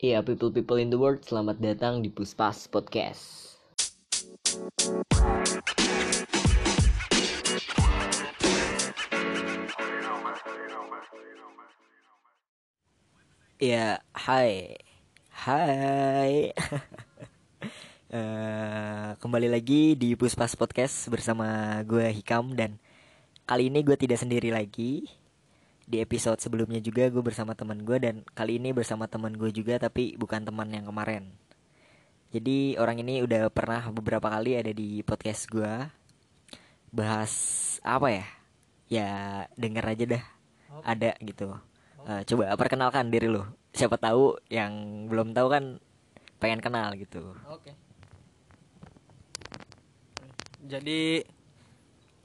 Iya, people-people in the world, selamat datang di Puspas Podcast. Iya, hai. Hai. Eh, kembali lagi di Puspas Podcast bersama gue Hikam dan kali ini gue tidak sendiri lagi. Di episode sebelumnya juga gue bersama teman gue dan kali ini bersama teman gue juga tapi bukan teman yang kemarin. Jadi orang ini udah pernah beberapa kali ada di podcast gue bahas apa ya? Ya denger aja dah. Ada gitu. Eh, coba perkenalkan diri lu. Siapa tahu yang belum tahu kan pengen kenal gitu. Oke. Jadi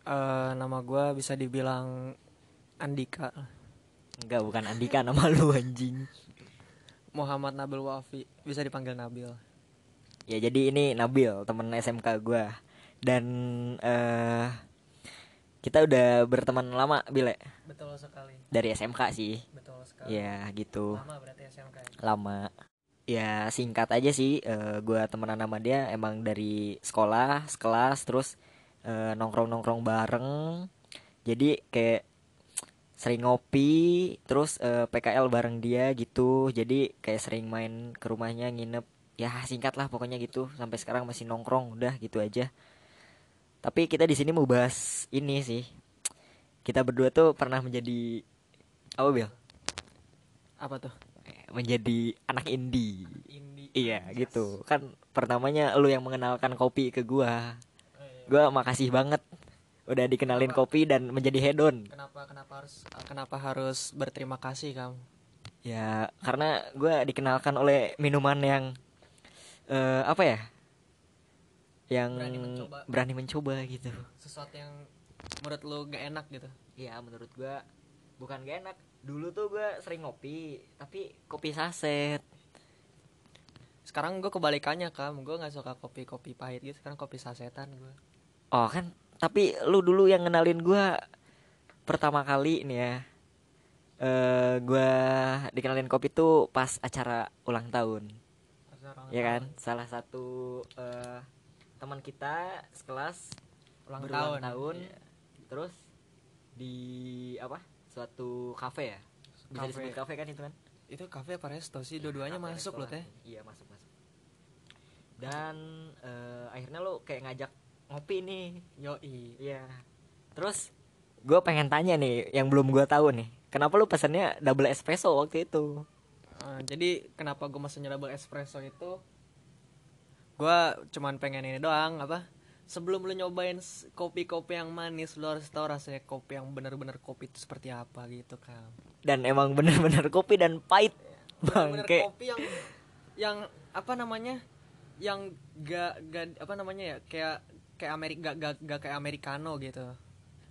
eh, nama gua bisa dibilang Andika Enggak, bukan Andika nama lu anjing. Muhammad Nabil Wafi bisa dipanggil Nabil. Ya jadi ini Nabil, temen SMK gua. Dan eh kita udah berteman lama, Bile. Betul sekali. Dari SMK sih. Betul sekali. Ya, gitu. Lama berarti SMK. ya? Lama. Ya singkat aja sih, eh, gua temenan sama dia emang dari sekolah, sekelas, terus eh, nongkrong-nongkrong bareng. Jadi kayak sering ngopi, terus eh, PKL bareng dia gitu. Jadi kayak sering main ke rumahnya nginep. Ya singkat lah pokoknya gitu. Sampai sekarang masih nongkrong, udah gitu aja. Tapi kita di sini mau bahas ini sih. Kita berdua tuh pernah menjadi apa Bil? Apa tuh? Menjadi anak indie. Indi. Iya gitu kan pertamanya lu yang mengenalkan kopi ke gua Oh, iya. gua makasih banget udah dikenalin kopi dan menjadi hedon Kenapa kenapa harus kenapa harus berterima kasih kamu? ya karena gua dikenalkan oleh minuman yang eh, apa ya yang Berani mencoba. berani mencoba gitu Sesuatu yang menurut lu gak enak gitu. ya menurut gua bukan gak enak dulu tuh gua sering ngopi tapi kopi saset Sekarang gue kebalikannya kam, gue nggak suka kopi-kopi pahit gitu. Sekarang kopi sasetan gue. oh kan tapi lu dulu yang ngenalin gua pertama kali nih ya eh gua dikenalin kopi tuh pas acara ulang tahun ya kan salah satu eh teman kita sekelas Ulang berulang tahun. tahun Iya. terus di apa suatu kafe ya bisa Kafe. disebut kafe kan itu kan Itu kafe apa resto sih? Dua-duanya masuk loh teh. iya masuk masuk dan eh, akhirnya lu kayak ngajak ngopi nih Yoi. Iya. Terus gue pengen tanya nih yang belum gue tahu nih. Kenapa lu pesannya double espresso waktu itu? Uh, jadi kenapa gue mesennya double espresso itu gue cuman pengen ini doang apa sebelum lu nyobain kopi-kopi yang manis lu harus tahu rasanya kopi yang bener-bener kopi itu seperti apa gitu kan Dan emang bener-bener kopi dan pahit. bener-bener Bangke. kopi yang yang apa namanya yang gak, gak apa namanya ya kayak kayak Amerika gak, gak, gak kayak americano gitu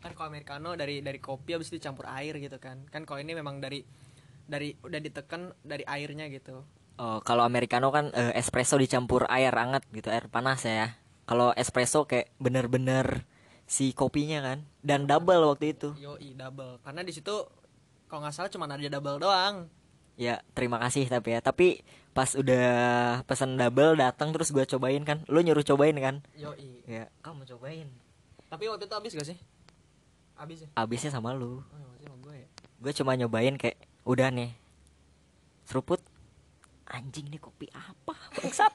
kan kalau americano dari dari kopi habis dicampur air gitu kan kan kalau ini memang dari dari udah ditekan dari airnya gitu Oh, kalau americano kan eh, espresso dicampur air hangat gitu, air panas ya. Kalau espresso kayak bener-bener si kopinya kan dan double waktu itu. Yoi double karena di situ kalau nggak salah cuma ada double doang. Ya, terima kasih tapi ya. Tapi pas udah pesan double datang terus gue cobain kan. Lu nyuruh cobain kan? Yoi. Ya, kamu cobain. Tapi waktu itu habis gak sih? Habis ya? Abisnya sama lu. Oh, ya, sama gue ya. gue cuma nyobain kayak udah nih seruput anjing nih kopi apa bangsat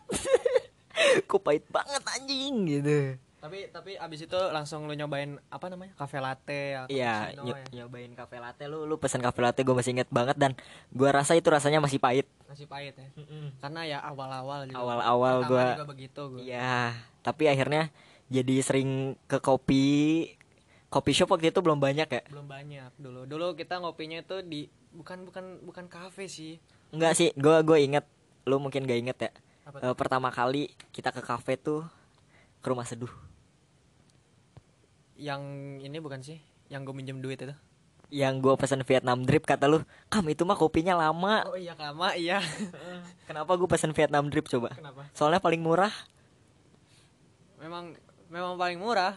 kok pahit banget anjing gitu Tapi tapi abis itu langsung lu nyobain apa namanya? Cafe latte atau iya ny- ya. nyobain cafe latte lu lu pesen cafe latte gue masih inget banget dan gue rasa itu rasanya masih pahit Masih pahit ya. Karena ya awal-awal juga. Awal-awal Pertama gua- juga begitu gue. iya tapi akhirnya jadi sering ke kopi kopi shop waktu itu belum banyak ya Belum banyak dulu. Dulu kita ngopinya itu di bukan bukan bukan kafe sih. enggak sih gue gue inget lu mungkin gak inget ya Apa Eh, pertama kali kita ke kafe tuh ke rumah seduh Yang ini bukan sih? Yang gue minjem duit itu. yang gue pesen Vietnam drip kata lu kam itu mah kopinya lama Oh iya kama iya. kenapa gue pesen Vietnam drip coba Kenapa? soalnya paling murah memang memang paling murah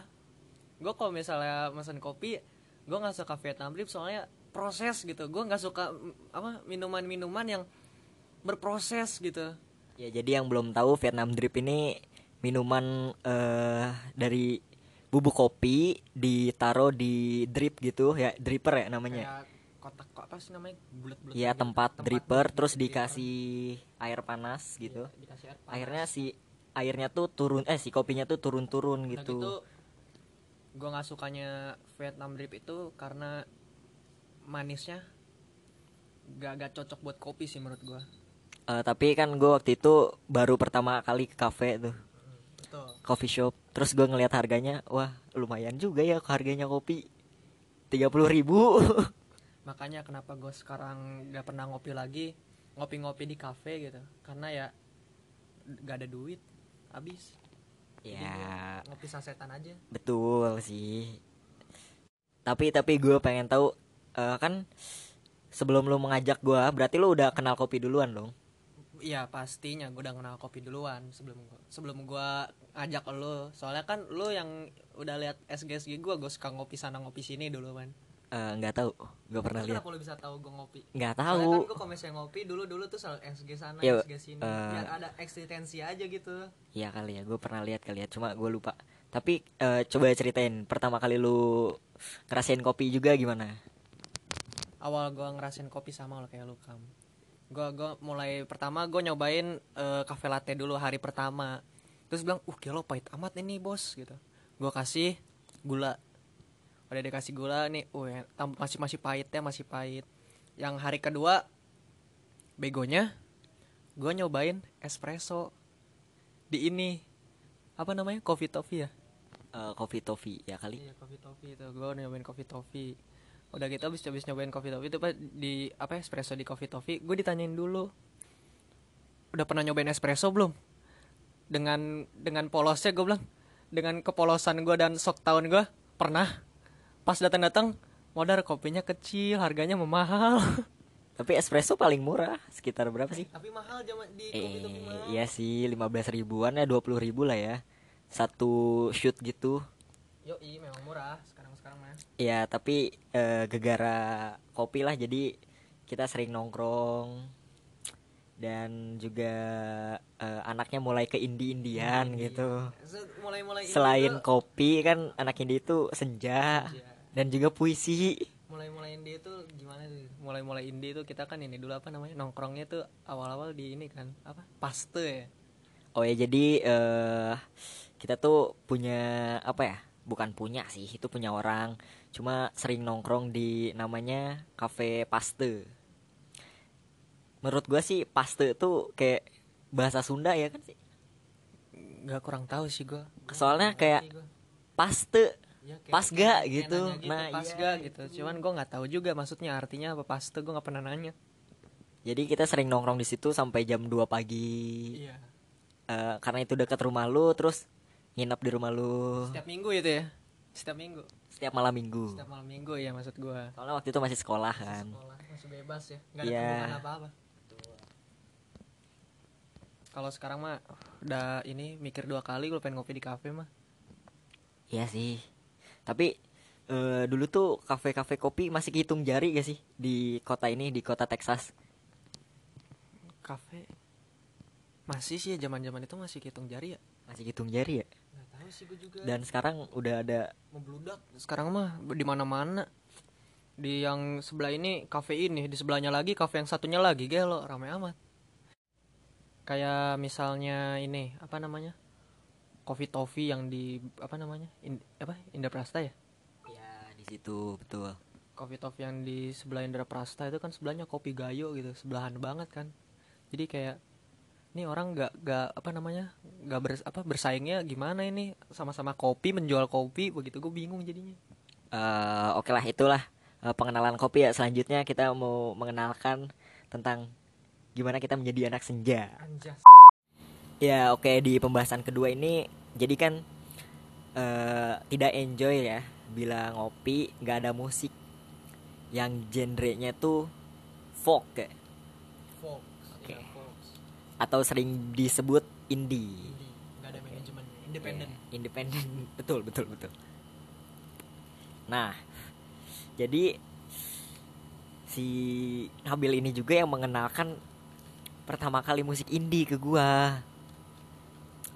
gue kalau misalnya mesen kopi gue nggak suka Vietnam drip soalnya proses gitu gue nggak suka mm, apa minuman-minuman yang berproses gitu Ya jadi yang belum tahu Vietnam Drip ini minuman eh dari bubuk kopi ditaruh di drip gitu ya dripper ya namanya. kayak kotak kok apa sih namanya bulat-bulat Ya gitu. tempat, Tempat dripper drip- terus dripper. dikasih air panas gitu. Iya, dikasih air panas. Akhirnya si airnya tuh turun eh si kopinya tuh turun-turun Udah gitu. gue nggak sukanya Vietnam drip itu karena manisnya gak gak cocok buat kopi sih menurut gue Eh, tapi kan gue waktu itu baru pertama kali ke cafe tuh betul coffee shop terus gue ngeliat harganya wah lumayan juga ya harganya kopi. Tiga puluh ribu. Makanya kenapa gue sekarang gak pernah ngopi lagi ngopi-ngopi di kafe gitu. Karena ya gak ada duit habis. Ya. Ngopi sasetan aja. Betul sih. Tapi tapi gue pengen tahu eh, kan sebelum lu mengajak gue berarti lu udah kenal kopi duluan dong Iya pastinya. Gue udah kenal kopi duluan sebelum gua, sebelum gua ajak lo soalnya kan lo yang udah lihat SG gue gue suka ngopi sana ngopi sini dulu kan Eh, nggak tahu. Gue pernah lihat kenapa bisa tahu gue ngopi? Nggak Soalnya tahu. kan gue misalnya ngopi dulu dulu tuh selalu SG sana Ya, SG sini eh, biar ada eksistensi aja gitu. Iya kali ya gue pernah lihat kali ya. Cuma gue lupa. Tapi eh, coba ceritain pertama kali lu ngerasain kopi juga gimana? Awal gue ngerasain kopi sama lo kayak lu kam gue gua mulai pertama gue nyobain eh, cafe latte dulu hari pertama. Terus bilang uh gila pahit amat ini bos gitu. Gue kasih gula. Udah dikasih gula nih uh ya, masih masih pahitnya masih pahit. Yang hari kedua begonya gue nyobain espresso di ini. Apa namanya? Coffee toffee ya? Eh, kopi toffee ya kali. Iya coffee toffee itu. Gue nyobain coffee toffee udah gitu abis abis nyobain coffee toffee itu di apa espresso di coffee toffee gue ditanyain dulu udah pernah nyobain espresso belum? Dengan dengan polosnya gue bilang dengan kepolosan gue dan sok tahun gue pernah. Pas datang datang modal kopinya kecil harganya memahal. Tapi espresso paling murah sekitar berapa sih? Tapi mahal zaman di Eh, iya sih 15 ribuan ya 20 ribu lah ya. Satu shoot gitu. Yo memang murah ya tapi eh, gegara kopi lah. Jadi kita sering nongkrong. Dan juga eh, anaknya mulai ke indie-indian gitu. Mulai mulai selain kopi kan anak indie itu senja. Dan juga puisi. Mulai mulai indie itu gimana sih? Mulai mulai indie itu kita kan ini dulu apa namanya? Nongkrongnya tuh awal awal di ini kan apa? Paste ya? Oh ya jadi eh kita tuh punya apa ya bukan punya sih itu punya orang. Cuma sering nongkrong di namanya cafe paste. Menurut gua sih paste tuh kayak bahasa Sunda ya kan sih? Nggak kurang tahu sih gua. Soalnya kayak paste Ya, kayak- pasga kayak gitu. nanya gitu Nah, pasga iya, gitu. cuman gua nggak tahu juga maksudnya artinya apa paste gua nggak pernah nanya. Jadi kita sering nongkrong di situ sampai jam 2 pagi. Iya. Eh, karena itu dekat rumah lu terus nginep di rumah lu. Setiap minggu itu ya? Setiap minggu? Setiap malam minggu. Setiap malam minggu ya maksud gua. Soalnya waktu itu masih sekolah kan. sekolah masih bebas ya. Nggak ada Iya. apa apa kalau sekarang mah udah ini mikir dua kali kalau pengen ngopi di kafe mah. Iya sih. Tapi eh, dulu tuh kafe-kafe kopi masih hitung jari gak sih di kota ini di kota Texas? kafe? Masih sih ya zaman zaman itu masih hitung jari ya. Masih hitung jari ya. Nggak tahu sih gue juga? Dan sekarang udah ada membludak. Sekarang mah di mana mana di yang sebelah ini kafe ini. Di sebelahnya lagi kafe yang satunya lagi gelo ramai amat. Kayak misalnya ini apa namanya? Coffee toffee yang di apa namanya? In- apa? Indah Prasta ya? Ya di situ betul. coffee toffee yang di sebelah Indra Prasta itu kan sebelahnya kopi gayo gitu. Sebelahan banget kan. Jadi kayak ini orang nggak nggak apa namanya nggak bers apa bersaingnya gimana ini sama-sama kopi menjual kopi begitu gue bingung jadinya Eh, Oke lah itulah eh, pengenalan kopi ya. Selanjutnya kita mau mengenalkan tentang gimana kita menjadi anak senja. anjas Ya oke di pembahasan kedua ini jadi kan eh, tidak enjoy ya bila ngopi nggak ada musik yang genrenya tuh folk ya. Ya, Fox atau sering disebut indie. Indie, nggak ada manajemen independen. Oke, Independen. Betul betul betul. Nah jadi si Nabil ini juga yang mengenalkan pertama kali musik indie ke gua.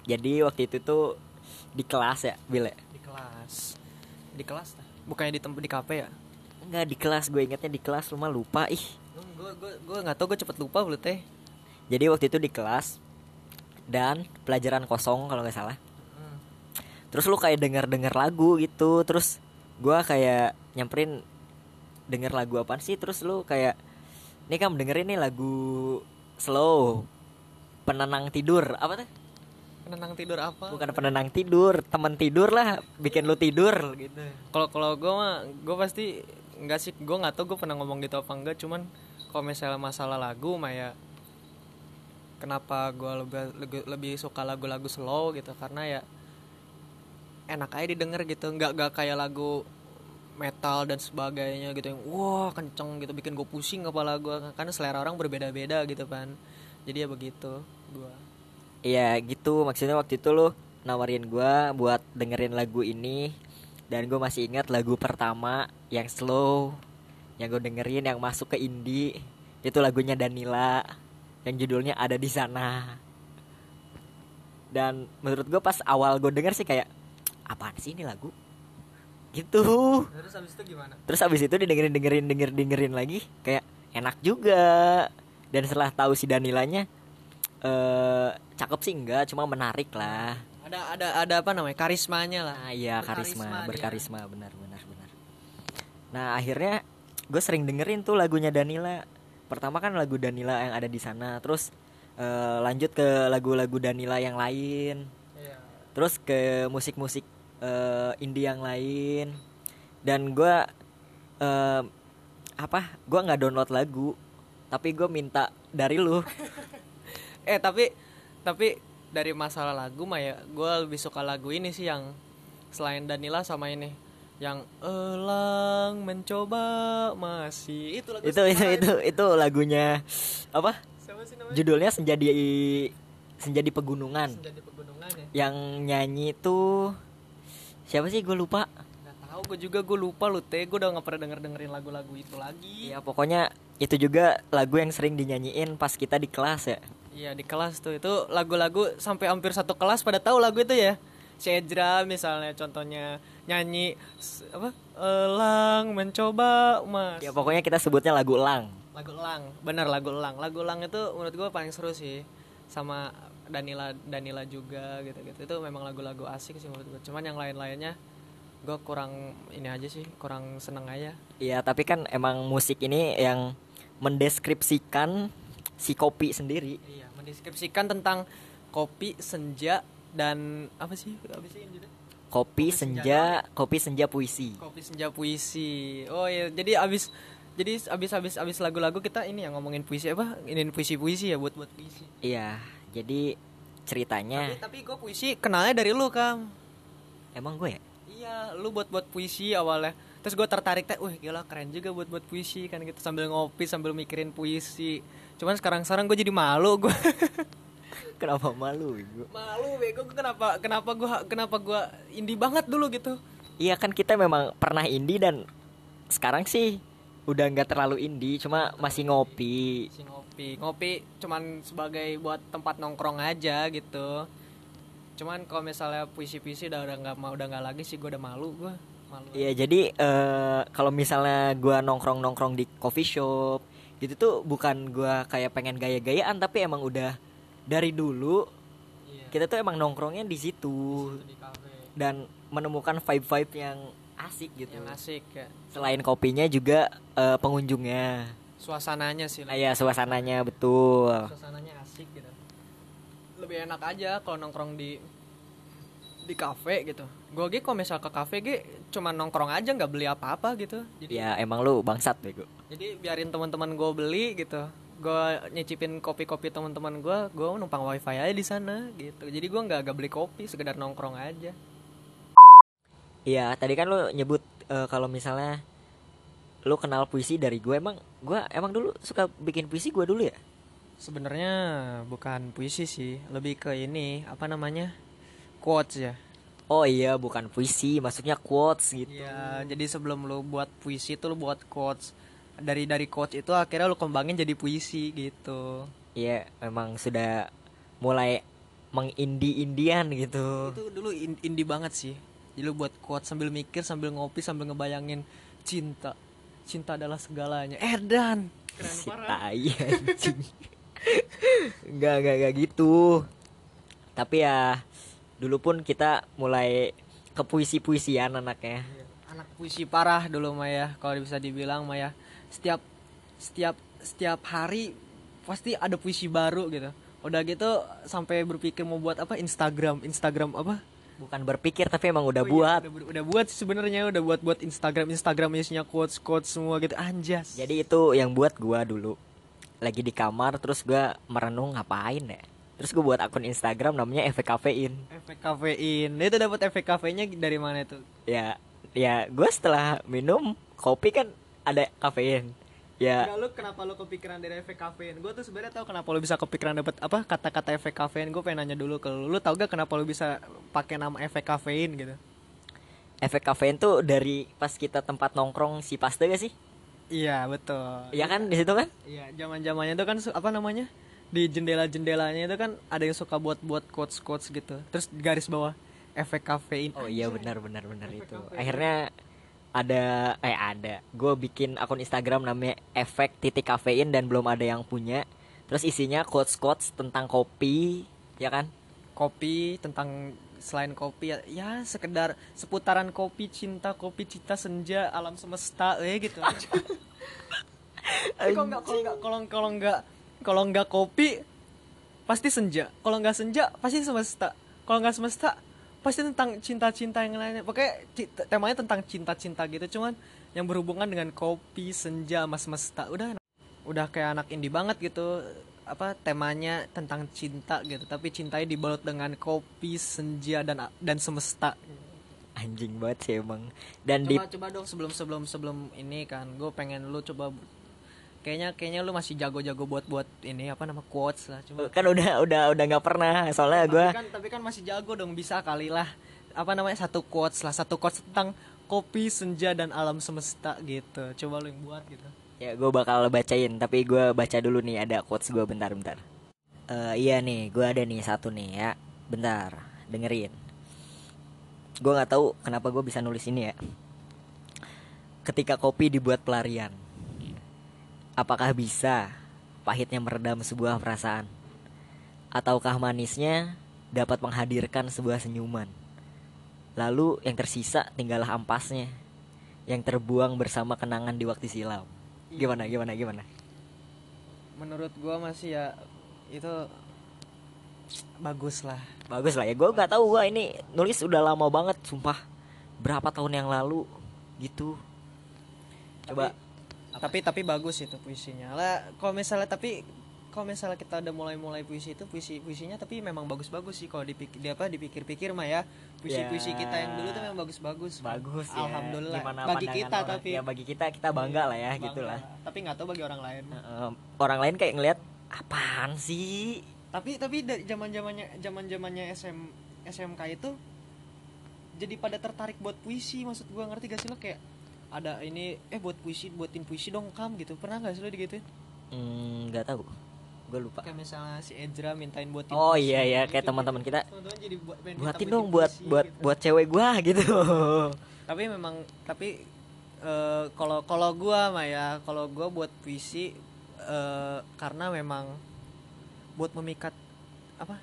Jadi waktu itu tuh di kelas ya Bil ya? di kelas. Di kelas bukannya di tempat di kafe ya? Enggak di kelas. Gue ingetnya di kelas rumah lupa ih. Gue gue gue nggak tau gue cepet lupa lu teh jadi waktu itu di kelas dan pelajaran kosong kalau nggak salah. Terus lu kayak denger denger lagu gitu terus gua kayak nyamperin denger lagu apa sih? Terus lu kayak ini kamu dengerin nih lagu slow penenang tidur. Apa tuh? Penenang tidur apa? Bukan penenang tidur teman tidur lah bikin lu tidur gitu. Kalau kalau gue mah gue pasti nggak sih gue nggak tau gue pernah ngomong gitu apa enggak cuman kalau misalnya masalah lagu mah ya kenapa gue lebih, lebih suka lagu-lagu slow gitu karena ya enak aja didengar gitu nggak nggak kayak lagu metal dan sebagainya gitu yang wah kenceng gitu bikin gue pusing kepala gue karena selera orang berbeda-beda gitu kan. Jadi ya begitu gue Iya gitu. Maksudnya waktu itu lu nawarin gua buat dengerin lagu ini dan gue masih ingat lagu pertama yang slow yang gue dengerin yang masuk ke indie. Itu lagunya Danila yang judulnya ada di sana. Dan menurut gue pas awal gue denger sih kayak apaan sih ini lagu? Gitu. Terus habis itu gimana? Terus abis itu didengerin dengerin denger dengerin lagi kayak enak juga. Dan setelah tahu si Danilanya eh cakep sih enggak cuma menarik lah. Ada ada ada apa namanya? Karismanya lah. Ah iya karisma berkarisma benar benar benar. Nah akhirnya gue sering dengerin tuh lagunya Danila pertama kan lagu Danila yang ada di sana terus eh, lanjut ke lagu-lagu Danila yang lain. Iya. terus ke musik-musik eh, indie yang lain. Dan gua eh, apa gua nggak download lagu tapi gue minta dari lu. Eh tapi tapi dari masalah lagu mah ya gue lebih suka lagu ini sih yang selain Danila sama ini yang elang mencoba masih itu lagu itu itu itu itu lagunya apa? Judulnya senja di senja di pegunungan. Jadi pegunungan ya. Yang nyanyi tuh siapa sih? Gue lupa. Nggak tahu gue juga gue lupa lu teh gue udah nggak pernah denger dengerin lagu-lagu itu lagi. Ya pokoknya itu juga lagu yang sering dinyanyiin pas kita di kelas ya. Iya di kelas tuh. Itu lagu-lagu sampai hampir satu kelas pada tahu lagu itu ya. Si Ezra misalnya contohnya nyanyi apa elang mencoba mas. Ya pokoknya kita sebutnya lagu elang. Lagu elang bener lagu elang. Lagu elang itu menurut gue paling seru sih sama Danila Danila juga gitu gitu itu memang lagu-lagu asik sih menurut gue cuman yang lain-lainnya gue kurang ini aja sih kurang seneng aja. Iya tapi kan emang musik ini yang mendeskripsikan si kopi sendiri. Iya mendeskripsikan tentang kopi senja dan apa sih? Apa sih yang? Kopi senja senja kopi senja puisi Kopi senja puisi. Oh iya, jadi abis jadi abis abis abis lagu-lagu kita ini yang ngomongin puisi apa? Ini puisi-puisi ya buat buat puisi. iya jadi ceritanya Tapi tapi gue puisi kenalnya dari lu kam. emang gue ya Iya, lu buat buat puisi awalnya. Terus gue tertarik teh, wah gila keren juga buat buat puisi kan gitu sambil ngopi sambil mikirin puisi. Cuman sekarang sekarang gue jadi malu gue. kenapa malu gue malu bego. Gue kenapa kenapa gue kenapa gue indie banget dulu gitu. iya kan kita memang pernah indie dan sekarang sih udah nggak terlalu indie cuma masih ngopi. Si ngopi. Ngopi cuman sebagai buat tempat nongkrong aja gitu. Cuman kalau misalnya puisi puisi udah udah nggak mau udah nggak lagi sih gue udah malu gue malu. Iya jadi eh, kalau misalnya gua nongkrong nongkrong di coffee shop gitu tuh bukan gua kayak pengen gaya-gayaan tapi emang udah dari dulu Iya, kita tuh emang nongkrongnya di situ. Di kafe. Dan menemukan vibe-vibe yang asik gitu. yang asik ya. Selain kopinya juga eh, pengunjungnya, suasananya sih nah, ya suasananya betul. suasananya asik gitu. Lebih enak aja kalau nongkrong di di kafe gitu. Gue ge kalau misal ke kafe ge cuma nongkrong aja nggak beli apa-apa gitu. Jadi Ya emang lu bangsat bego. jadi biarin teman-teman gue beli gitu gue nyicipin kopi-kopi teman-teman gue gue numpang wifi aja di sana gitu jadi gue nggak nggak beli kopi sekedar nongkrong aja Iya tadi kan lu nyebut eh, kalau misalnya lu kenal puisi dari gue emang gua emang dulu suka bikin puisi gue dulu ya. sebenarnya bukan puisi sih lebih ke ini apa namanya quotes ya Oh iya bukan puisi maksudnya quotes gitu. Iya, jadi sebelum lu buat puisi tuh lu buat quotes. Dari dari quotes itu akhirnya lu kembangin jadi puisi gitu. Iya, memang sudah mulai mengindi-indian gitu. itu dulu in- indie banget sih jadi lu buat kuat sambil mikir sambil ngopi sambil ngebayangin cinta cinta adalah segalanya Erdan keren Si parah tai anjing. Enggak, enggak, enggak gitu. Tapi ya dulu pun kita mulai ke puisi-puisian anaknya. Iya, anak puisi parah dulu Maya kalau bisa dibilang Maya setiap setiap setiap hari pasti ada puisi baru gitu udah gitu sampai berpikir mau buat apa Instagram Instagram apa Bukan berpikir tapi emang udah Oh iya, buat. udah, udah buat sebenarnya udah buat buat Instagram Instagram isinya quotes quotes semua gitu anjas Jadi itu yang buat gua dulu. Lagi di kamar terus gua merenung ngapain ya. Terus gua buat akun Instagram namanya efek kafein. efek kafein itu dapat efek kafeinnya dari mana itu Ya, ya gua setelah minum kopi kan ada kafein. Ya, Enggak lu kenapa lu kepikiran dari efek kafein? Gue tuh sebenarnya tahu kenapa lu bisa kepikiran dapat apa kata-kata efek kafein. Gue pengen nanya dulu ke lu. Lu tau gak kenapa lu bisa pakai nama efek kafein gitu? efek kafein tuh dari pas kita tempat nongkrong si paste gak sih? Iya betul. Iya kan di situ kan? Iya zaman zamannya itu kan apa namanya di jendela jendelanya itu kan ada yang suka buat buat quotes quotes gitu. Terus garis bawah efek kafein. Oh iya benar benar benar itu. kafein. Akhirnya ada eh ada. Gue bikin akun Instagram namanya efek titik kafein dan belum ada yang punya. Terus isinya quotes quotes tentang kopi, ya kan? Kopi tentang selain kopi ya, ya sekedar seputaran kopi cinta kopi cita senja alam semesta eh gitu kalau nggak kalau nggak kalau nggak kopi pasti senja kalau nggak senja pasti semesta kalau nggak semesta pasti tentang cinta-cinta yang lainnya. Pokoknya temanya tentang cinta-cinta gitu. Cuman yang berhubungan dengan kopi senja sama semesta udah udah kayak anak indie banget gitu. Apa temanya tentang cinta gitu. Tapi cintanya dibalut dengan kopi senja dan dan semesta. Anjing banget sih emang. Dan di coba coba dong sebelum sebelum sebelum ini kan. Gue pengen lu coba kayaknya kayaknya lu masih jago-jago buat buat ini apa nama quotes lah coba kan udah udah udah nggak pernah soalnya gue kan tapi kan masih jago dong bisa kali lah. Apa namanya satu quotes lah satu quotes tentang kopi senja dan alam semesta gitu. Coba lu yang buat gitu. Ya gue bakal bacain tapi gue baca dulu nih ada quotes gue bentar bentar. Eh iya nih gue ada nih satu nih ya. Bentar dengerin. Gue nggak tahu kenapa gue bisa nulis ini ya. Ketika kopi dibuat pelarian apakah bisa pahitnya meredam sebuah perasaan? Ataukah manisnya dapat menghadirkan sebuah senyuman? Lalu yang tersisa tinggallah ampasnya yang terbuang bersama kenangan di waktu silam. Gimana gimana gimana? Menurut gua masih ya itu bagus lah. Bagus lah ya gue nggak tahu gue ini nulis udah lama banget sumpah. Berapa tahun yang lalu gitu. Coba tapi tapi bagus itu puisinya. Lah kalau misalnya tapi kalau misalnya kita udah mulai mulai puisi itu puisi puisinya tapi memang bagus bagus sih. Kalau dipikir di apa dipikir-pikir mah ya puisi puisi Ya. kita yang dulu tuh memang bagus bagus ya. Alhamdulillah. Gimana bagi kita orang- tapi. Ya bagi kita kita bangga lah ya Bangga. gitulah. Lah. tapi nggak tahu bagi orang lain. Eh, orang lain kayak ngelihat apaan sih? Tapi tapi dari zaman zamannya zaman zamannya SM SMK itu jadi pada tertarik buat puisi maksud gua. Ngerti gak sih lo? Kayak ada ini eh buat puisi buatin puisi dong kam gitu. Pernah gak sih lo digituin? Hmm, nggak tahu. Gue lupa. Kayak misalnya si Ezra mintain buatin oh puisi, iya ya gitu. kayak teman-teman kita Teman-teman jadi buat, buatin dong buat puisi buat gitu. buat cewek gua gitu. Tapi memang tapi eh, kalau kalau gua mah ya kalau gua buat puisi eh, karena memang buat memikat apa?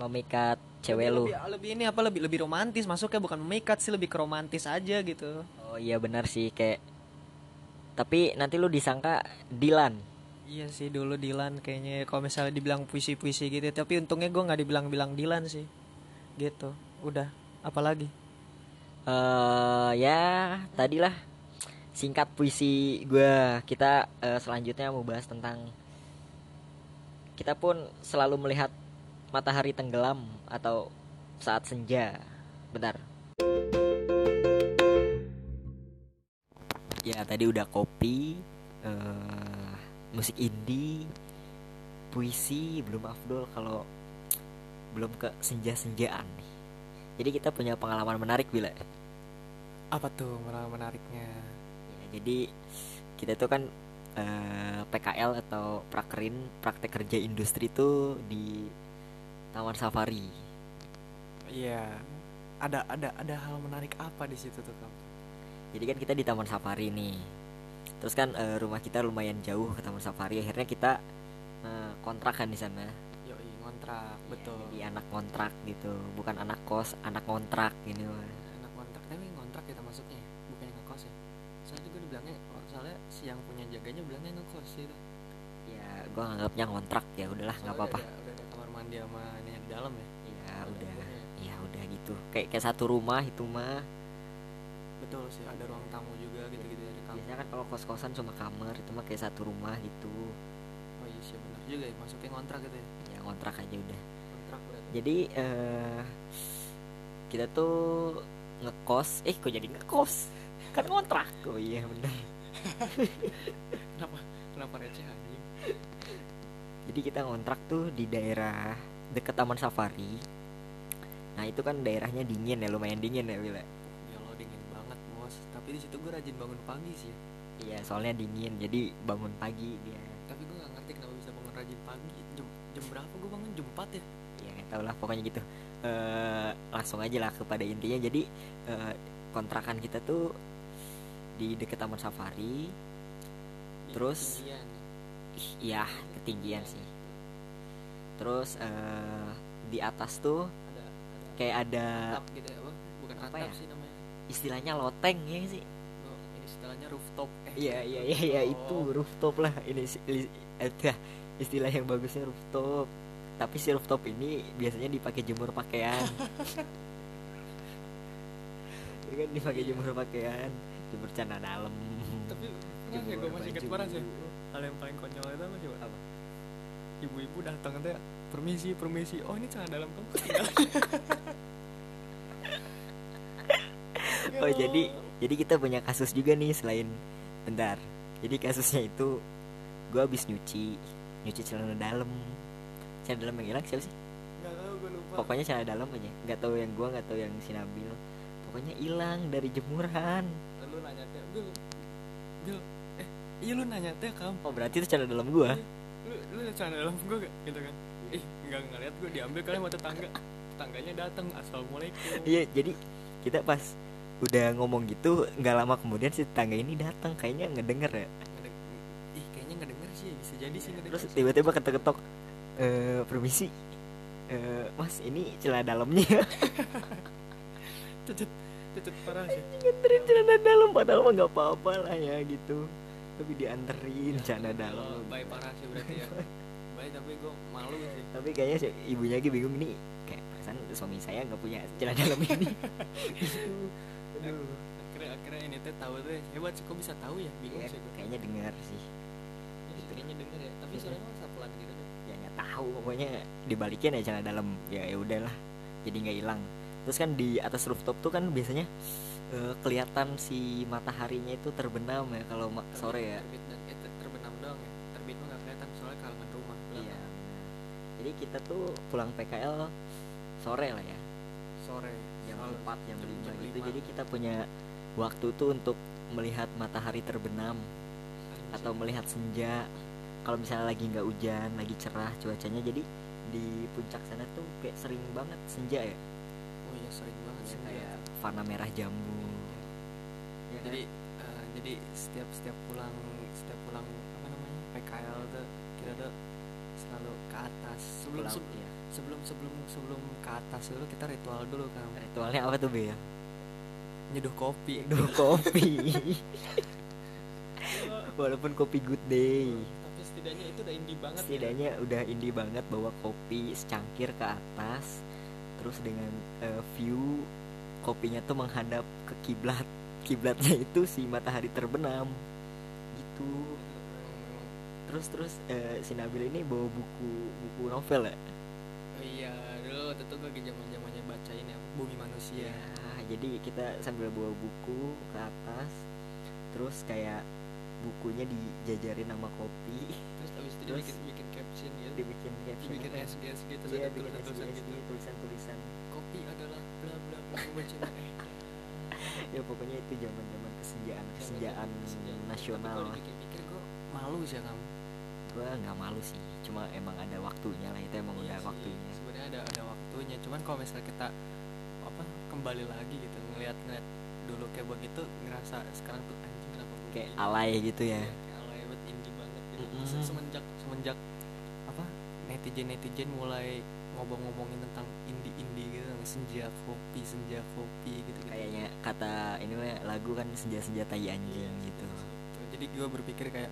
Memikat cewek lebih, lu. lebih, lebih ini apa? Lebih lebih romantis masuknya bukan memikat sih lebih ke romantis aja gitu oh iya benar sih kayak tapi nanti lu disangka Dilan. Iya sih dulu Dilan kayaknya kalau misalnya dibilang puisi-puisi gitu tapi untungnya gua nggak dibilang-bilang Dilan sih gitu udah apalagi? Eh ya tadilah singkat puisi gua. Kita eh, selanjutnya mau bahas tentang kita pun selalu melihat matahari tenggelam atau saat senja bentar ya tadi udah kopi eh, musik indie puisi belum afdol kalau belum ke senja-senjaan nih jadi kita punya pengalaman menarik bila apa tuh menariknya Ya, jadi kita tuh kan eh, PKL atau prakerin praktek kerja industri itu di Taman Safari. Iya. Ada ada ada hal menarik apa di situ tuh kamu? Jadi kan kita di Taman Safari nih. Terus kan eh, rumah kita lumayan jauh ke Taman Safari. Akhirnya kita eh, kontrak kan di sana. Yoi ngontrak betul. Jadi anak kontrak gitu, bukan anak kos, anak kontrak gini mah. Anak kontrak tapi ngontrak kita masuknya ya, bukan ngekos ya. Soalnya juga dibilangnya oh, soalnya si yang punya jaganya bilangnya ngekos gitu. Ya, gua nganggapnya kontrak ya udahlah nggak apa-apa. Udah, udah ada kamar mandi sama ini di dalam ya. Ya Ada udah, dapurnya. ya udah gitu. Kayak kayak satu rumah itu mah. Betul sih ada ruang tamu juga gitu-gitu ya di kamar. Biasanya kan kalau kos-kosan cuma kamar itu mah kayak satu rumah gitu. Oh iya sih benar juga ya masuknya ngontrak gitu ya. Ya kontrak aja udah. Kontrak berarti. Jadi eh kita tuh ngekos, eh kok jadi ngekos? Kan kontrak. Oh iya bener. Kenapa kenapa receh anjing? Jadi kita ngontrak tuh di daerah deket Taman Safari. Nah itu kan daerahnya dingin ya, lumayan dingin ya Wila. Ya lo dingin banget bos. Tapi di situ gue rajin bangun pagi sih. Iya soalnya dingin, jadi bangun pagi dia. Tapi gue gak ngerti kenapa bisa bangun rajin pagi. Jam jam berapa gue bangun jam 4 ya? Ya tahu lah pokoknya gitu. eh langsung aja lah kepada intinya. Jadi eh, kontrakan kita tuh di deket Taman Safari. Di Terus? ketinggian. Ih, Iya ketinggian sih. Terus eh di atas tuh Ada ada kayak ada atap gitu ya apa? Bukan Apa atap ya? sih namanya. Istilahnya loteng ya sih. Oh, istilahnya rooftop. Eh, Iya iya iya iya itu rooftop. lah ini li- eh, dah, istilah yang bagusnya rooftop. Tapi si rooftop ini biasanya dipakai jemur pakaian. Ya kan dipakai jemur pakaian, jemur celana dalam. Tapi pernah ya gue masih inget parah sih. Hal yang paling konyol itu apa coba? Apa? Ibu-ibu datang teh permisi permisi. Oh ini celana dalam kamu ketinggalan. Ya Oh jadi jadi kita punya kasus juga nih selain bentar. Jadi kasusnya itu gua habis nyuci nyuci celana dalam. Celana dalam yang hilang siapa sih? Nggak tahu gue lupa. Pokoknya celana dalam aja. Nggak tahu yang gua nggak tahu yang si Nabil. Pokoknya hilang dari jemuran. lu nanya teh Bil Bil eh iya lu nanya teh kamu Oh berarti itu celana dalam gua. lu lu celana dalam gue gak gitu kan ih nggak ngeliat gue diambil kali sama tetangga tetangganya datang assalamualaikum Iya jadi kita pas udah ngomong gitu nggak lama kemudian si tetangga ini datang kayaknya ngedenger ya. Ih kayaknya nggak denger sih bisa jadi sih nggak Terus tiba-tiba ketok-ketok eh permisi. Eh, mas ini celana dalamnya. cecet cecet parah sih nganterin celana dalam padahal mah nggak apa-apa lah ya gitu tapi dianterin celana dalam Oh, baik parah sih berarti ya baik tapi gue malu sih tapi kayaknya si ibunya lagi bingung nih kayak perasaan suami saya nggak punya celana dalam ini Gitu. Akhirnya akhirnya ini teh tahu tuh hebat sih kok bisa tahu ya? Bingung sih gue kayaknya dengar sih. Kayaknya denger ya. Tapi suaranya mah sapelan gitu deh ya nggak tahu pokoknya dibalikin ya celana dalam. Ya ya udahlah jadi nggak hilang. Terus kan di atas rooftop tuh kan biasanya eh, kelihatan si mataharinya itu terbenam ya kalau ma- sore ya. terbit dan eh, ter- terbenam doang ya. Terbit mah nggak kelihatan soalnya kalangan rumah iya benar. jadi kita tuh pulang PKL sore lah ya. Sore 4 jam 5 jam gitu lima. jadi kita punya waktu tuh untuk melihat matahari terbenam Anjing. atau melihat senja kalau misalnya lagi nggak hujan lagi cerah cuacanya jadi di puncak sana tuh kayak sering banget senja ya, oh iya sering banget Ya, sih kayak warna merah jambu Ya kan? jadi eh, jadi setiap setiap pulang setiap pulang apa namanya PKL tuh kita tuh selalu ke atas sebelum Pulang, se- iya. Sebelum sebelum sebelum ke atas dulu kita ritual dulu kan ritualnya apa tuh Bel? nyeduh kopi. Duh kopi. Walaupun kopi good day. Tapi setidaknya itu udah indie banget ya. setidaknya udah indie banget bawa kopi secangkir ke atas terus dengan eh, view kopinya tuh menghadap ke kiblat kiblatnya itu si matahari terbenam. Gitu. Terus terus eh, si Nabil ini bawa buku buku novel ya dulu tentu gue lagi zaman zamannya bacain ya bumi manusia. Ya jadi kita sambil bawa buku ke atas terus kayak bukunya dijajarin sama kopi. Terus abis itu dia Terus bikin bikin caption gitu. dibikin caption. Dibikin SGS gitu iya ada bikin tulisan-tulisan SGS gitu. tulisan tulisan kopi adalah bla bla bla eh ya pokoknya itu zaman zaman kesenjaan kesenjaan nasional Tapi kalau dipikir-pikir gue malu sih ya kamu gue nggak malu sih cuma emang ada waktunya lah itu emang Iya udah sih, waktunya sebenarnya ada ada waktunya cuman kalau misalnya kita apa kembali lagi gitu ngelihat ngeliat dulu kayak begitu ngerasa sekarang tuh anjing kenapa kayak begini? alay gitu ya Iya, kayak alay banget indie banget gitu Mm-mm. Se- semenjak semenjak apa netizen netizen mulai ngomong-ngomongin tentang indie indie gitu senja kopi senja kopi gitu, -gitu. kayaknya kata ini lagu kan senja senja tai anjing gitu Gitu. jadi gue berpikir kayak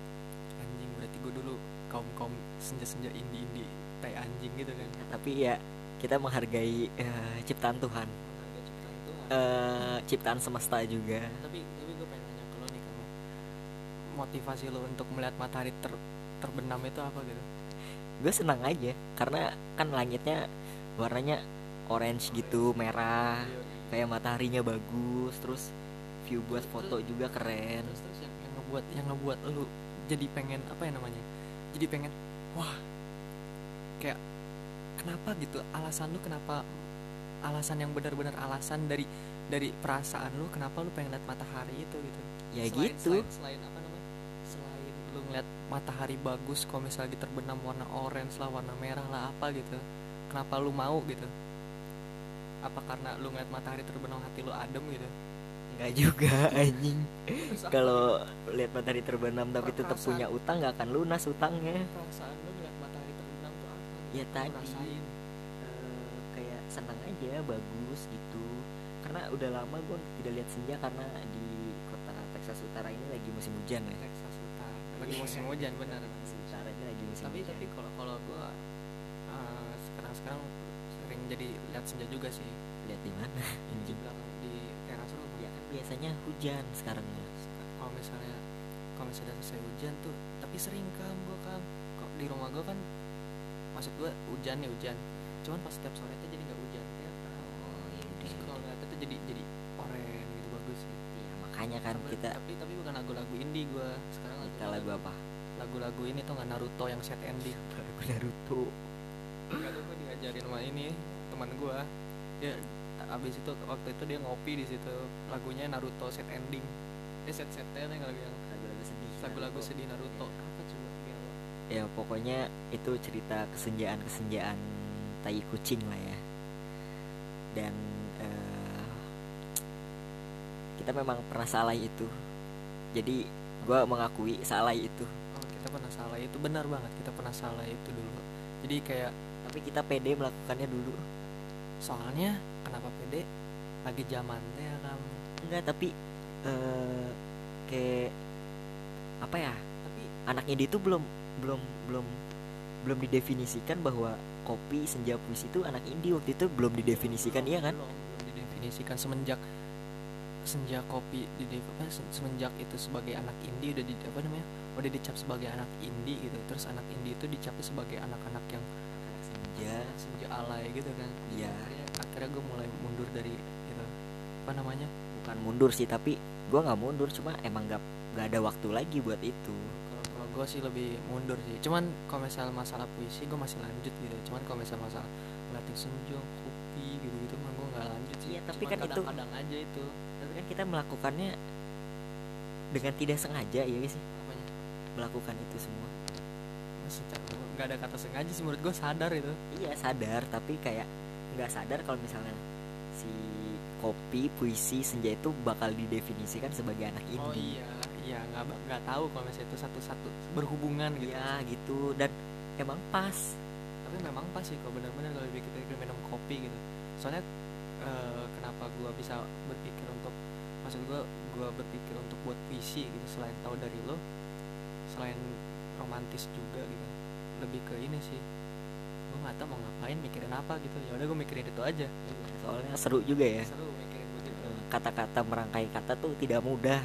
anjing berarti gue dulu kaum kaum senja senja indie indie tai anjing gitu kan. Tapi ya kita menghargai eh, ciptaan Tuhan. Menghargai ciptaan Tuhan. eh ciptaan semesta juga. Tapi tapi gue pengen nanya ke lo nih kamu motivasi lo untuk melihat matahari ter terbenam itu apa gitu? Gue senang aja karena kan langitnya warnanya orange gitu merah. Kayak mataharinya bagus terus view buat foto juga keren. terus terus yang, yang ngebuat yang ngebuat lu jadi pengen apa ya namanya jadi pengen wah kayak kenapa gitu? Alasan lu kenapa alasan yang benar-benar alasan dari dari perasaan lu kenapa lu pengen lihat matahari itu? gitu. Ya Selain- gitu. selain, selain apa namanya? Selain lu ngeliat matahari bagus kalau misalnya lagi terbenam warna orange lah warna merah lah apa gitu kenapa lu mau gitu? Apa karena lu ngeliat matahari terbenam hati lu adem gitu nggak juga anjing. Kalau lihat matahari terbenam tapi tetap punya utang nggak akan lunas utangnya. Perasaan lu ngeliat matahari terbenam tuh apa? Ya tadi. Eh, kayak senang aja bagus gitu. Karena udah lama gue tidak lihat senja karena di kota Texas Utara ini lagi musim hujan ya. Texas Utara. Lagi Iya. musim hujan benar. Texas Utara ini lagi musim tapi hujan. tapi kalau kalau gua uh, sekarang sekarang sering jadi lihat senja juga sih. Lihat di mana? Di belakang di teras rumah ya kan biasanya hujan sekarang ya. Kalau misalnya kalau misalnya selesai hujan tuh tapi sering kam gua kam. Kok di rumah gua kan maksud gua hujan nih hujan. Cuman pas setiap sore itu jadi nggak hujan. Ya kan? Oh ya terus udah kalau ngeliat itu jadi jadi oren gitu bagus ya, makanya kan Tapi- kita tapi tapi bukan lagu-lagu indie gua. Sekarang kita lagu apa? Lagu-lagu ini tuh nggak Naruto yang set ending lagu Naruto. Enggak tuh gue diajarin sama ini teman gue dia abis itu waktu itu dia ngopi di situ. Lagunya Naruto set ending. Dia set setnya yang lagu yang lagu-lagu sedih lagu-lagu Naruto. sedih Naruto. Apa coba lo ya pokoknya itu cerita kesenjaan kesenjaan tai kucing lah ya. Dan eh, kita memang pernah salah itu. Jadi gue mengakui salah itu. Oh, kita pernah salah. Itu benar banget kita pernah salah itu dulu. Jadi kayak tapi kita pede melakukannya dulu. Soalnya kenapa pede lagi zaman teh kan. Enggak tapi eh kayak apa ya tapi anak indie itu belum belum belum belum didefinisikan bahwa kopi senja puisi itu anak indie waktu itu belum didefinisikan iya kan? belum, belum didefinisikan. Semenjak senja kopi di apa se- semenjak itu sebagai anak indie udah di apa namanya udah dicap sebagai anak indie gitu. Terus anak indie itu dicap sebagai anak-anak yang senja. senja alay gitu kan. Iya. Akhirnya, gue mulai mundur dari itu. Apa namanya? Bukan mundur sih tapi gue nggak mundur cuma emang nggak nggak ada waktu lagi buat itu. Kalau gue sih lebih mundur sih. Cuman kalau misal masalah puisi gue masih lanjut gitu. Cuman kalau misal masalah ngeliatin senja kopi gitu gitu mah gue nggak lanjut sih. Iya, tapi Cuman kan itu- kadang-kadang aja itu. Tapi kan kita melakukannya dengan tidak sengaja ya sih? Apanya? Melakukan itu semua. Nggak ada kata sengaja sih menurut gue sadar itu. Iya sadar tapi kayak nggak sadar kalau misalnya si kopi puisi senja itu bakal didefinisikan sebagai anak indie. oh iya iya nggak nggak tahu kalau misalnya itu satu-satu berhubungan gitu. Iya, gitu. Dan emang pas. Tapi memang pas sih kalau benar-benar kalau kita kita minum kopi gitu. Soalnya eh, kenapa gua bisa berpikir untuk maksud gua gua berpikir untuk buat puisi gitu selain tahu dari lo selain romantis juga gitu. Lebih ke ini sih gua nggak tahu mau ngapain mikirin apa gitu. Ya udah gua mikirin itu aja. Soalnya seru juga ya. Seru mikirin begitu Eh, kata-kata merangkai kata tuh tidak mudah.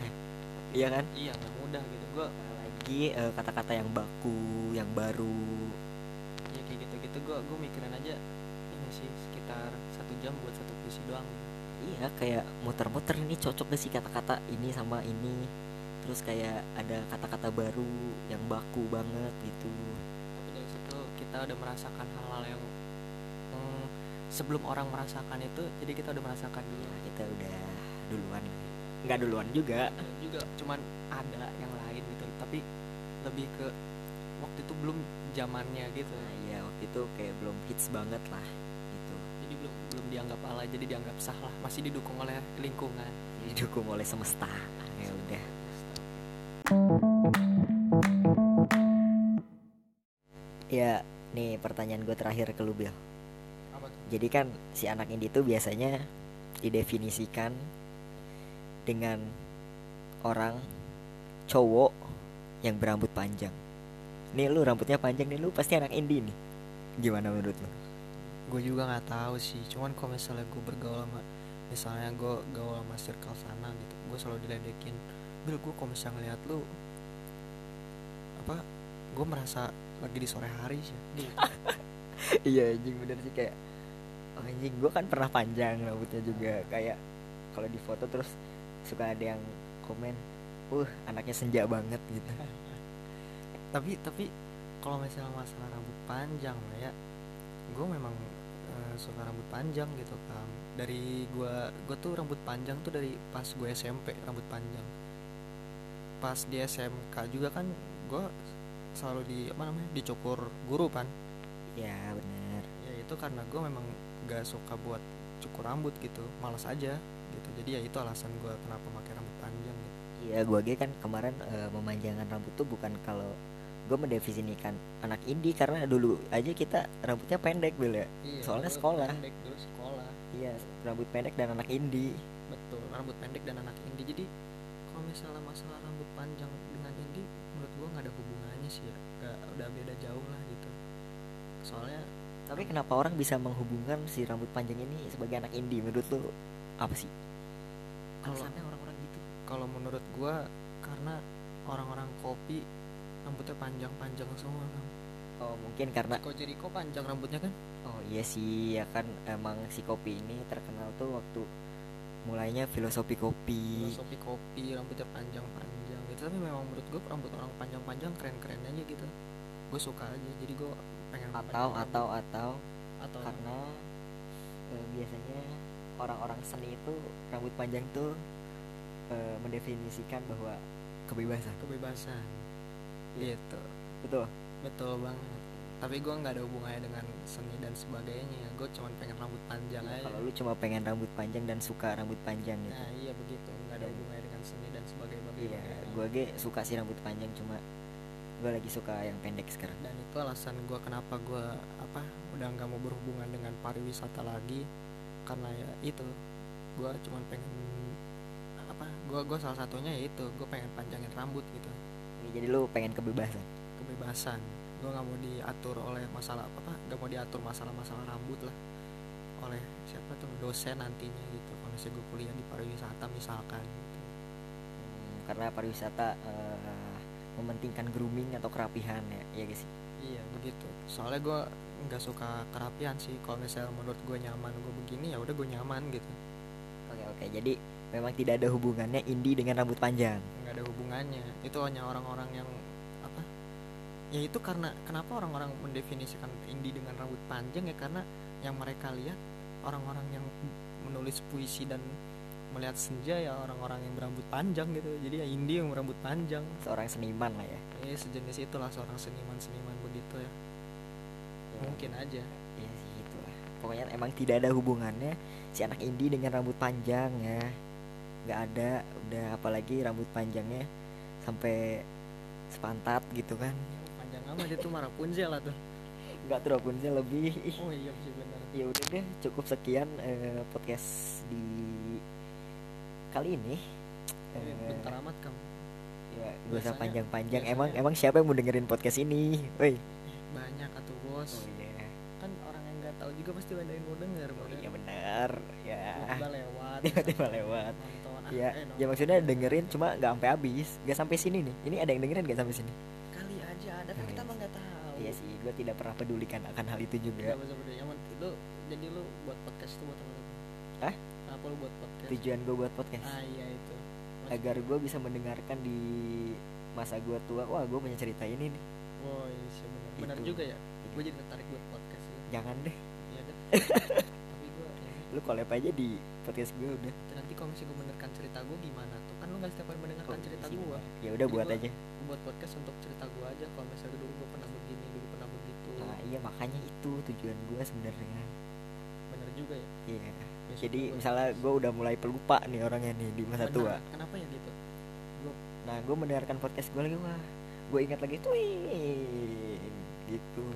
Iya kan? Iya nggak mudah gitu. Gua lagi eh, kata-kata yang baku yang baru. Ya kayak gitu-gitu. Gua gua mikirin aja ini sih sekitar satu jam buat satu puisi doang. Gitu. iya kayak muter-muter ini cocok gak sih kata-kata ini sama ini? Terus kayak ada kata-kata baru yang baku banget gitu kita udah merasakan hal-hal yang hmm, sebelum orang merasakan itu jadi kita udah merasakan dulu. Ya kita udah duluan. Nggak duluan juga. Juga cuman ada yang lain gitu. Tapi lebih ke waktu itu belum zamannya gitu. Nah, iya waktu itu kayak belum hits banget lah gitu. Jadi belum belum dianggap alay jadi dianggap sah lah. Masih didukung oleh lingkungan. Didukung oleh semesta gue terakhir ke lu tuh? Jadi kan si anak indie itu biasanya didefinisikan dengan orang cowok yang berambut panjang. Nih lu rambutnya panjang nih lu pasti anak indie nih. Gimana menurut lu? Gue juga nggak tahu sih. Cuman kalau misalnya gue bergaul sama misalnya gue gaul sama circle sana gitu gue selalu diledekin. Bil gue kalau misalnya ngeliat lu apa gue merasa lagi di sore hari sih. iya anjing bener sih kayak oh, anjing gue kan pernah panjang rambutnya juga. Kayak kalau di foto terus suka ada yang komen uh anaknya senja banget gitu. Tapi tapi kalau misalnya masalah rambut panjang ya gue memang eh, suka rambut panjang gitu kan. Dari gue gue tuh rambut panjang tuh dari pas gue SMP rambut panjang. Pas di SMK juga kan gue selalu di apa namanya dicukur guru kan ya bener ya itu karena gue memang gak suka buat cukur rambut gitu malas aja gitu jadi ya itu alasan gue kenapa pakai rambut panjang gitu. Iya, gue aja kan kemarin eh, memanjangkan rambut tuh bukan kalau gue mendefinisikan anak indie karena dulu aja kita rambutnya pendek dulu ya. Soalnya dulu sekolah. pendek dulu sekolah Iya, rambut pendek dan anak indie. betul rambut pendek dan anak indie jadi kalau misalnya masalah rambut panjang dengan indie menurut gua nggak ada hubungannya sih ya nggak udah beda jauh lah soalnya Tapi kenapa orang bisa menghubungkan si rambut panjang ini sebagai anak indie? Menurut lu apa sih? Alasannya orang-orang gitu. kalau menurut gua karena orang-orang kopi rambutnya panjang-panjang semua kan Oh, mungkin karena Chico Jericho panjang rambutnya kan oh iya sih ya kan emang si kopi ini terkenal tuh waktu mulainya filosofi kopi. filosofi kopi rambutnya panjang-panjang gitu tapi memang menurut gua rambut orang panjang-panjang keren-keren aja gitu gue suka aja jadi gue pengen Atau panjang atau atau. Rambut. atau karena eh, biasanya orang-orang seni itu rambut panjang tuh eh, mendefinisikan bahwa kebebasan. Kebebasan. Iya. gitu. Betul. Betul banget. Tapi gue nggak ada hubungannya dengan seni dan sebagainya. Gue cuma pengen rambut panjang Ya, aja. kalau lu cuma pengen rambut panjang dan suka rambut panjang gitu. Nah iya begitu. Nggak ada Iya. hubungannya dengan seni dan sebagainya. Iya gue ge suka sih rambut panjang cuma gue lagi suka yang pendek sekarang. Dan itu alasan gue kenapa gue apa udah nggak mau berhubungan dengan pariwisata lagi. Karena ya itu gue cuma pengen apa gue gue salah satunya ya itu gue pengen panjangin rambut gitu. Jadi lu pengen kebebasan? Kebebasan. Gue nggak mau diatur oleh masalah apa nggak mau diatur masalah-masalah rambut lah. Oleh siapa tuh dosen nantinya gitu. Kalau misalnya gue kuliah di pariwisata misalkan gitu. Hmm, karena pariwisata eh, mementingkan grooming atau kerapihan ya. Gak sih? Iya begitu. Soalnya gue nggak suka kerapian sih. Kalau misalnya menurut gue nyaman gue begini ya udah gue nyaman gitu. Oke oke. Jadi memang tidak ada hubungannya indie dengan rambut panjang? Nggak ada hubungannya. Itu hanya orang-orang yang apa? Ya itu karena kenapa orang-orang mendefinisikan indie dengan rambut panjang? Ya karena yang mereka lihat orang-orang yang menulis puisi dan melihat senja ya orang-orang yang berambut panjang gitu. Jadi ya indie yang berambut panjang. Seorang seniman lah ya. Eh sejenis itulah seorang seniman-seniman begitu ya. Ya, mungkin aja. Iya sih itulah pokoknya emang tidak ada hubungannya si anak indie dengan rambut panjang ya. Nggak ada udah apalagi rambut panjangnya sampai sepantat gitu kan. Panjang amat itu Rapunzel lah tuh. Nggak tuh sih lebih. Oh iya sih benar. Ya udah deh cukup sekian eh, podcast di kali ini. Eh, bentar amat kamu ya gak usah panjang-panjang. emang emang siapa yang mau dengerin podcast ini? Woi. Banyak atau bos. Oh iya. Kan orang yang nggak tahu juga pasti ada yang mau denger oh iya benar ya. Tiba-tiba lewat. Tiba-tiba lewat. Nonton ah, ya eh, ya maksudnya dengerin cuma nggak sampai habis. Nggak sampai sini nih. Ini ada yang dengerin nggak sampai sini? Kali aja ada kan Nah, kita mah nggak tahu. Iya sih gue tidak pernah pedulikan akan hal itu juga. Peduli. yang penting lu jadi lu buat podcast itu buat apa Hah? Kenapa lu buat podcast. Tujuan gue buat podcast. Ah iya itu. Agar gue bisa mendengarkan di masa gue tua. Wah gue punya cerita ini nih. Wah, iya sih benar. Benar Itu. juga ya. Gue jadi tertarik buat podcast ya. jangan deh. Iya deh. Tapi gue ini lu collab aja di podcast gue udah. Nanti kalau misalnya gue mendengarkan cerita gue gimana tuh? Kan lu gak setiap hari mendengarkan Oh, cerita gue. ya udah buat gua- aja. buat podcast untuk cerita gue aja. Kalau misalnya dulu gue pernah begini dulu pernah begitu. Nah iya makanya itu tujuan gue sebenarnya. Bener juga ya. Iya Ya, jadi syukur gua. misalnya gue udah mulai pelupa nih orangnya nih di masa Bener, tua. Kenapa ya gitu? Gue nah gue mendengarkan podcast gue lagi wah gue ingat lagi tuh gitu.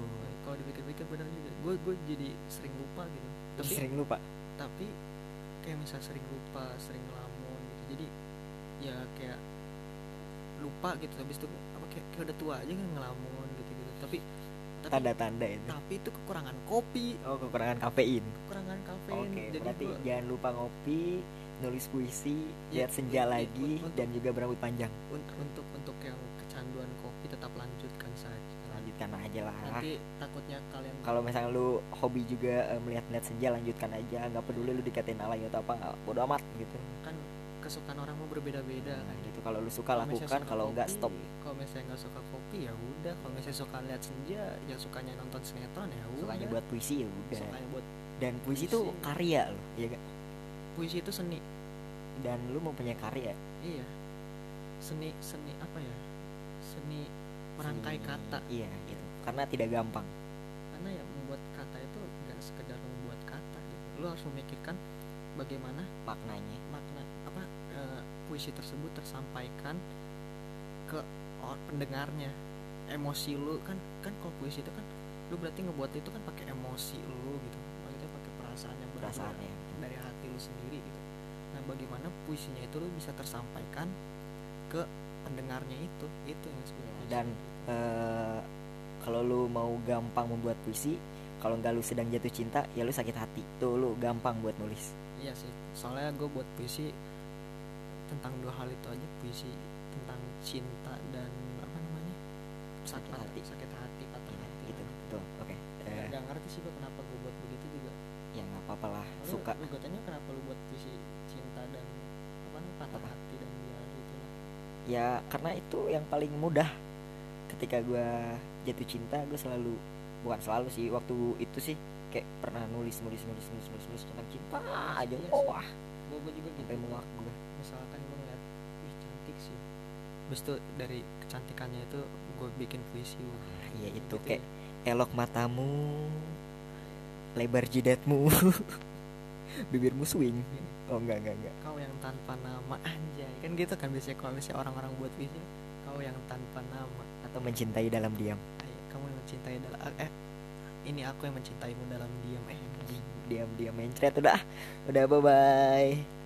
Kalau dipikir-pikir bener juga. Gue gue jadi sering lupa gitu. Tapi sering lupa? tapi kayak misal sering lupa sering ngelamun gitu. Jadi ya kayak lupa gitu. Habis itu apa kayak, kayak udah tua aja kan ngelamun gitu gitu tapi tapi tanda-tanda itu. tapi itu kekurangan kopi. Oh kekurangan kafein. Kekurangan jadi berarti gua- jangan lupa ngopi nulis puisi Ya, lihat senja iya, lagi untuk- dan juga berambut panjang. Untuk untuk untuk yang kecanduan kopi tetap lanjutkan saja. Lanjutkan aja lah. Nanti takutnya kalian kalau misalnya lu hobi juga eh, melihat-melihat senja lanjutkan aja. Nggak peduli lu dikatain alay atau apa bodo amat gitu. Kan kesukaan orang mau berbeda-beda nah, kan? gitu. Kalau lu suka misalnya lakukan kalau nggak stop. kalau misalnya nggak suka kopi ya udah. Kalau misalnya suka lihat senja yang sukanya nonton sinetron ya udah. sukanya buat puisi ya udah. Sukanya buat dan puisi puisi. itu karya loh ya gak? puisi itu seni. Dan lu mau punya karya? Iya. Seni seni apa ya? Seni merangkai Seni- kata. iya gitu. Karena tidak gampang. Karena ya membuat kata itu nggak sekedar membuat kata gitu. Lu harus memikirkan bagaimana maknanya. makna apa eh, puisi tersebut tersampaikan ke pendengarnya. Emosi lu kan kan kalau puisi itu kan lu berarti ngebuat itu kan pakai emosi lu gitu maksudnya pakai perasaan yang benar-benar perasaannya. Dari hati lu sendiri gitu. Nah bagaimana puisinya itu lu bisa tersampaikan ke pendengarnya itu? Itu yang puisi. Dan, eh kalau lu mau gampang membuat puisi kalau nggak lu sedang jatuh cinta ya lu sakit hati. Tuh lu gampang buat nulis. Iya sih. Soalnya gue buat puisi tentang dua hal itu aja. Puisi tentang cinta dan apa namanya? Sakit patah- hati. sakit hati patah Iya, hati. gitu. Betul. Oke Nggak- Eh, nggak ngerti sih gue kenapa gue nggak apa-apa lah Lu- suka. lu katanya kenapa lu buat puisi cinta dan apa namanya patah Apa? hati dan ya gitu lah ya karena itu yang paling mudah. Ketika gua jatuh cinta gue selalu bukan selalu sih waktu itu sih kayak pernah nulis nulis nulis nulis nulis, nulis tentang cinta aja Iya oh wah. Gue gue juga gitu muak gue misalkan gue ngeliat wih cantik sih. Terus tuh dari kecantikannya itu gue bikin puisi wah, iya itu gitu. kayak ya. elok matamu lebar jidatmu. Bibirmu swing. Oh enggak enggak enggak. Kau yang tanpa nama anjay. Kan gitu kan biasanya kalau misalnya orang-orang buat puisi kau yang tanpa nama. Atau mencintai dalam diam. Kamu yang mencintai dalam eh ini aku yang mencintaimu dalam diam eh diam diam mencret. Udah udah bye bye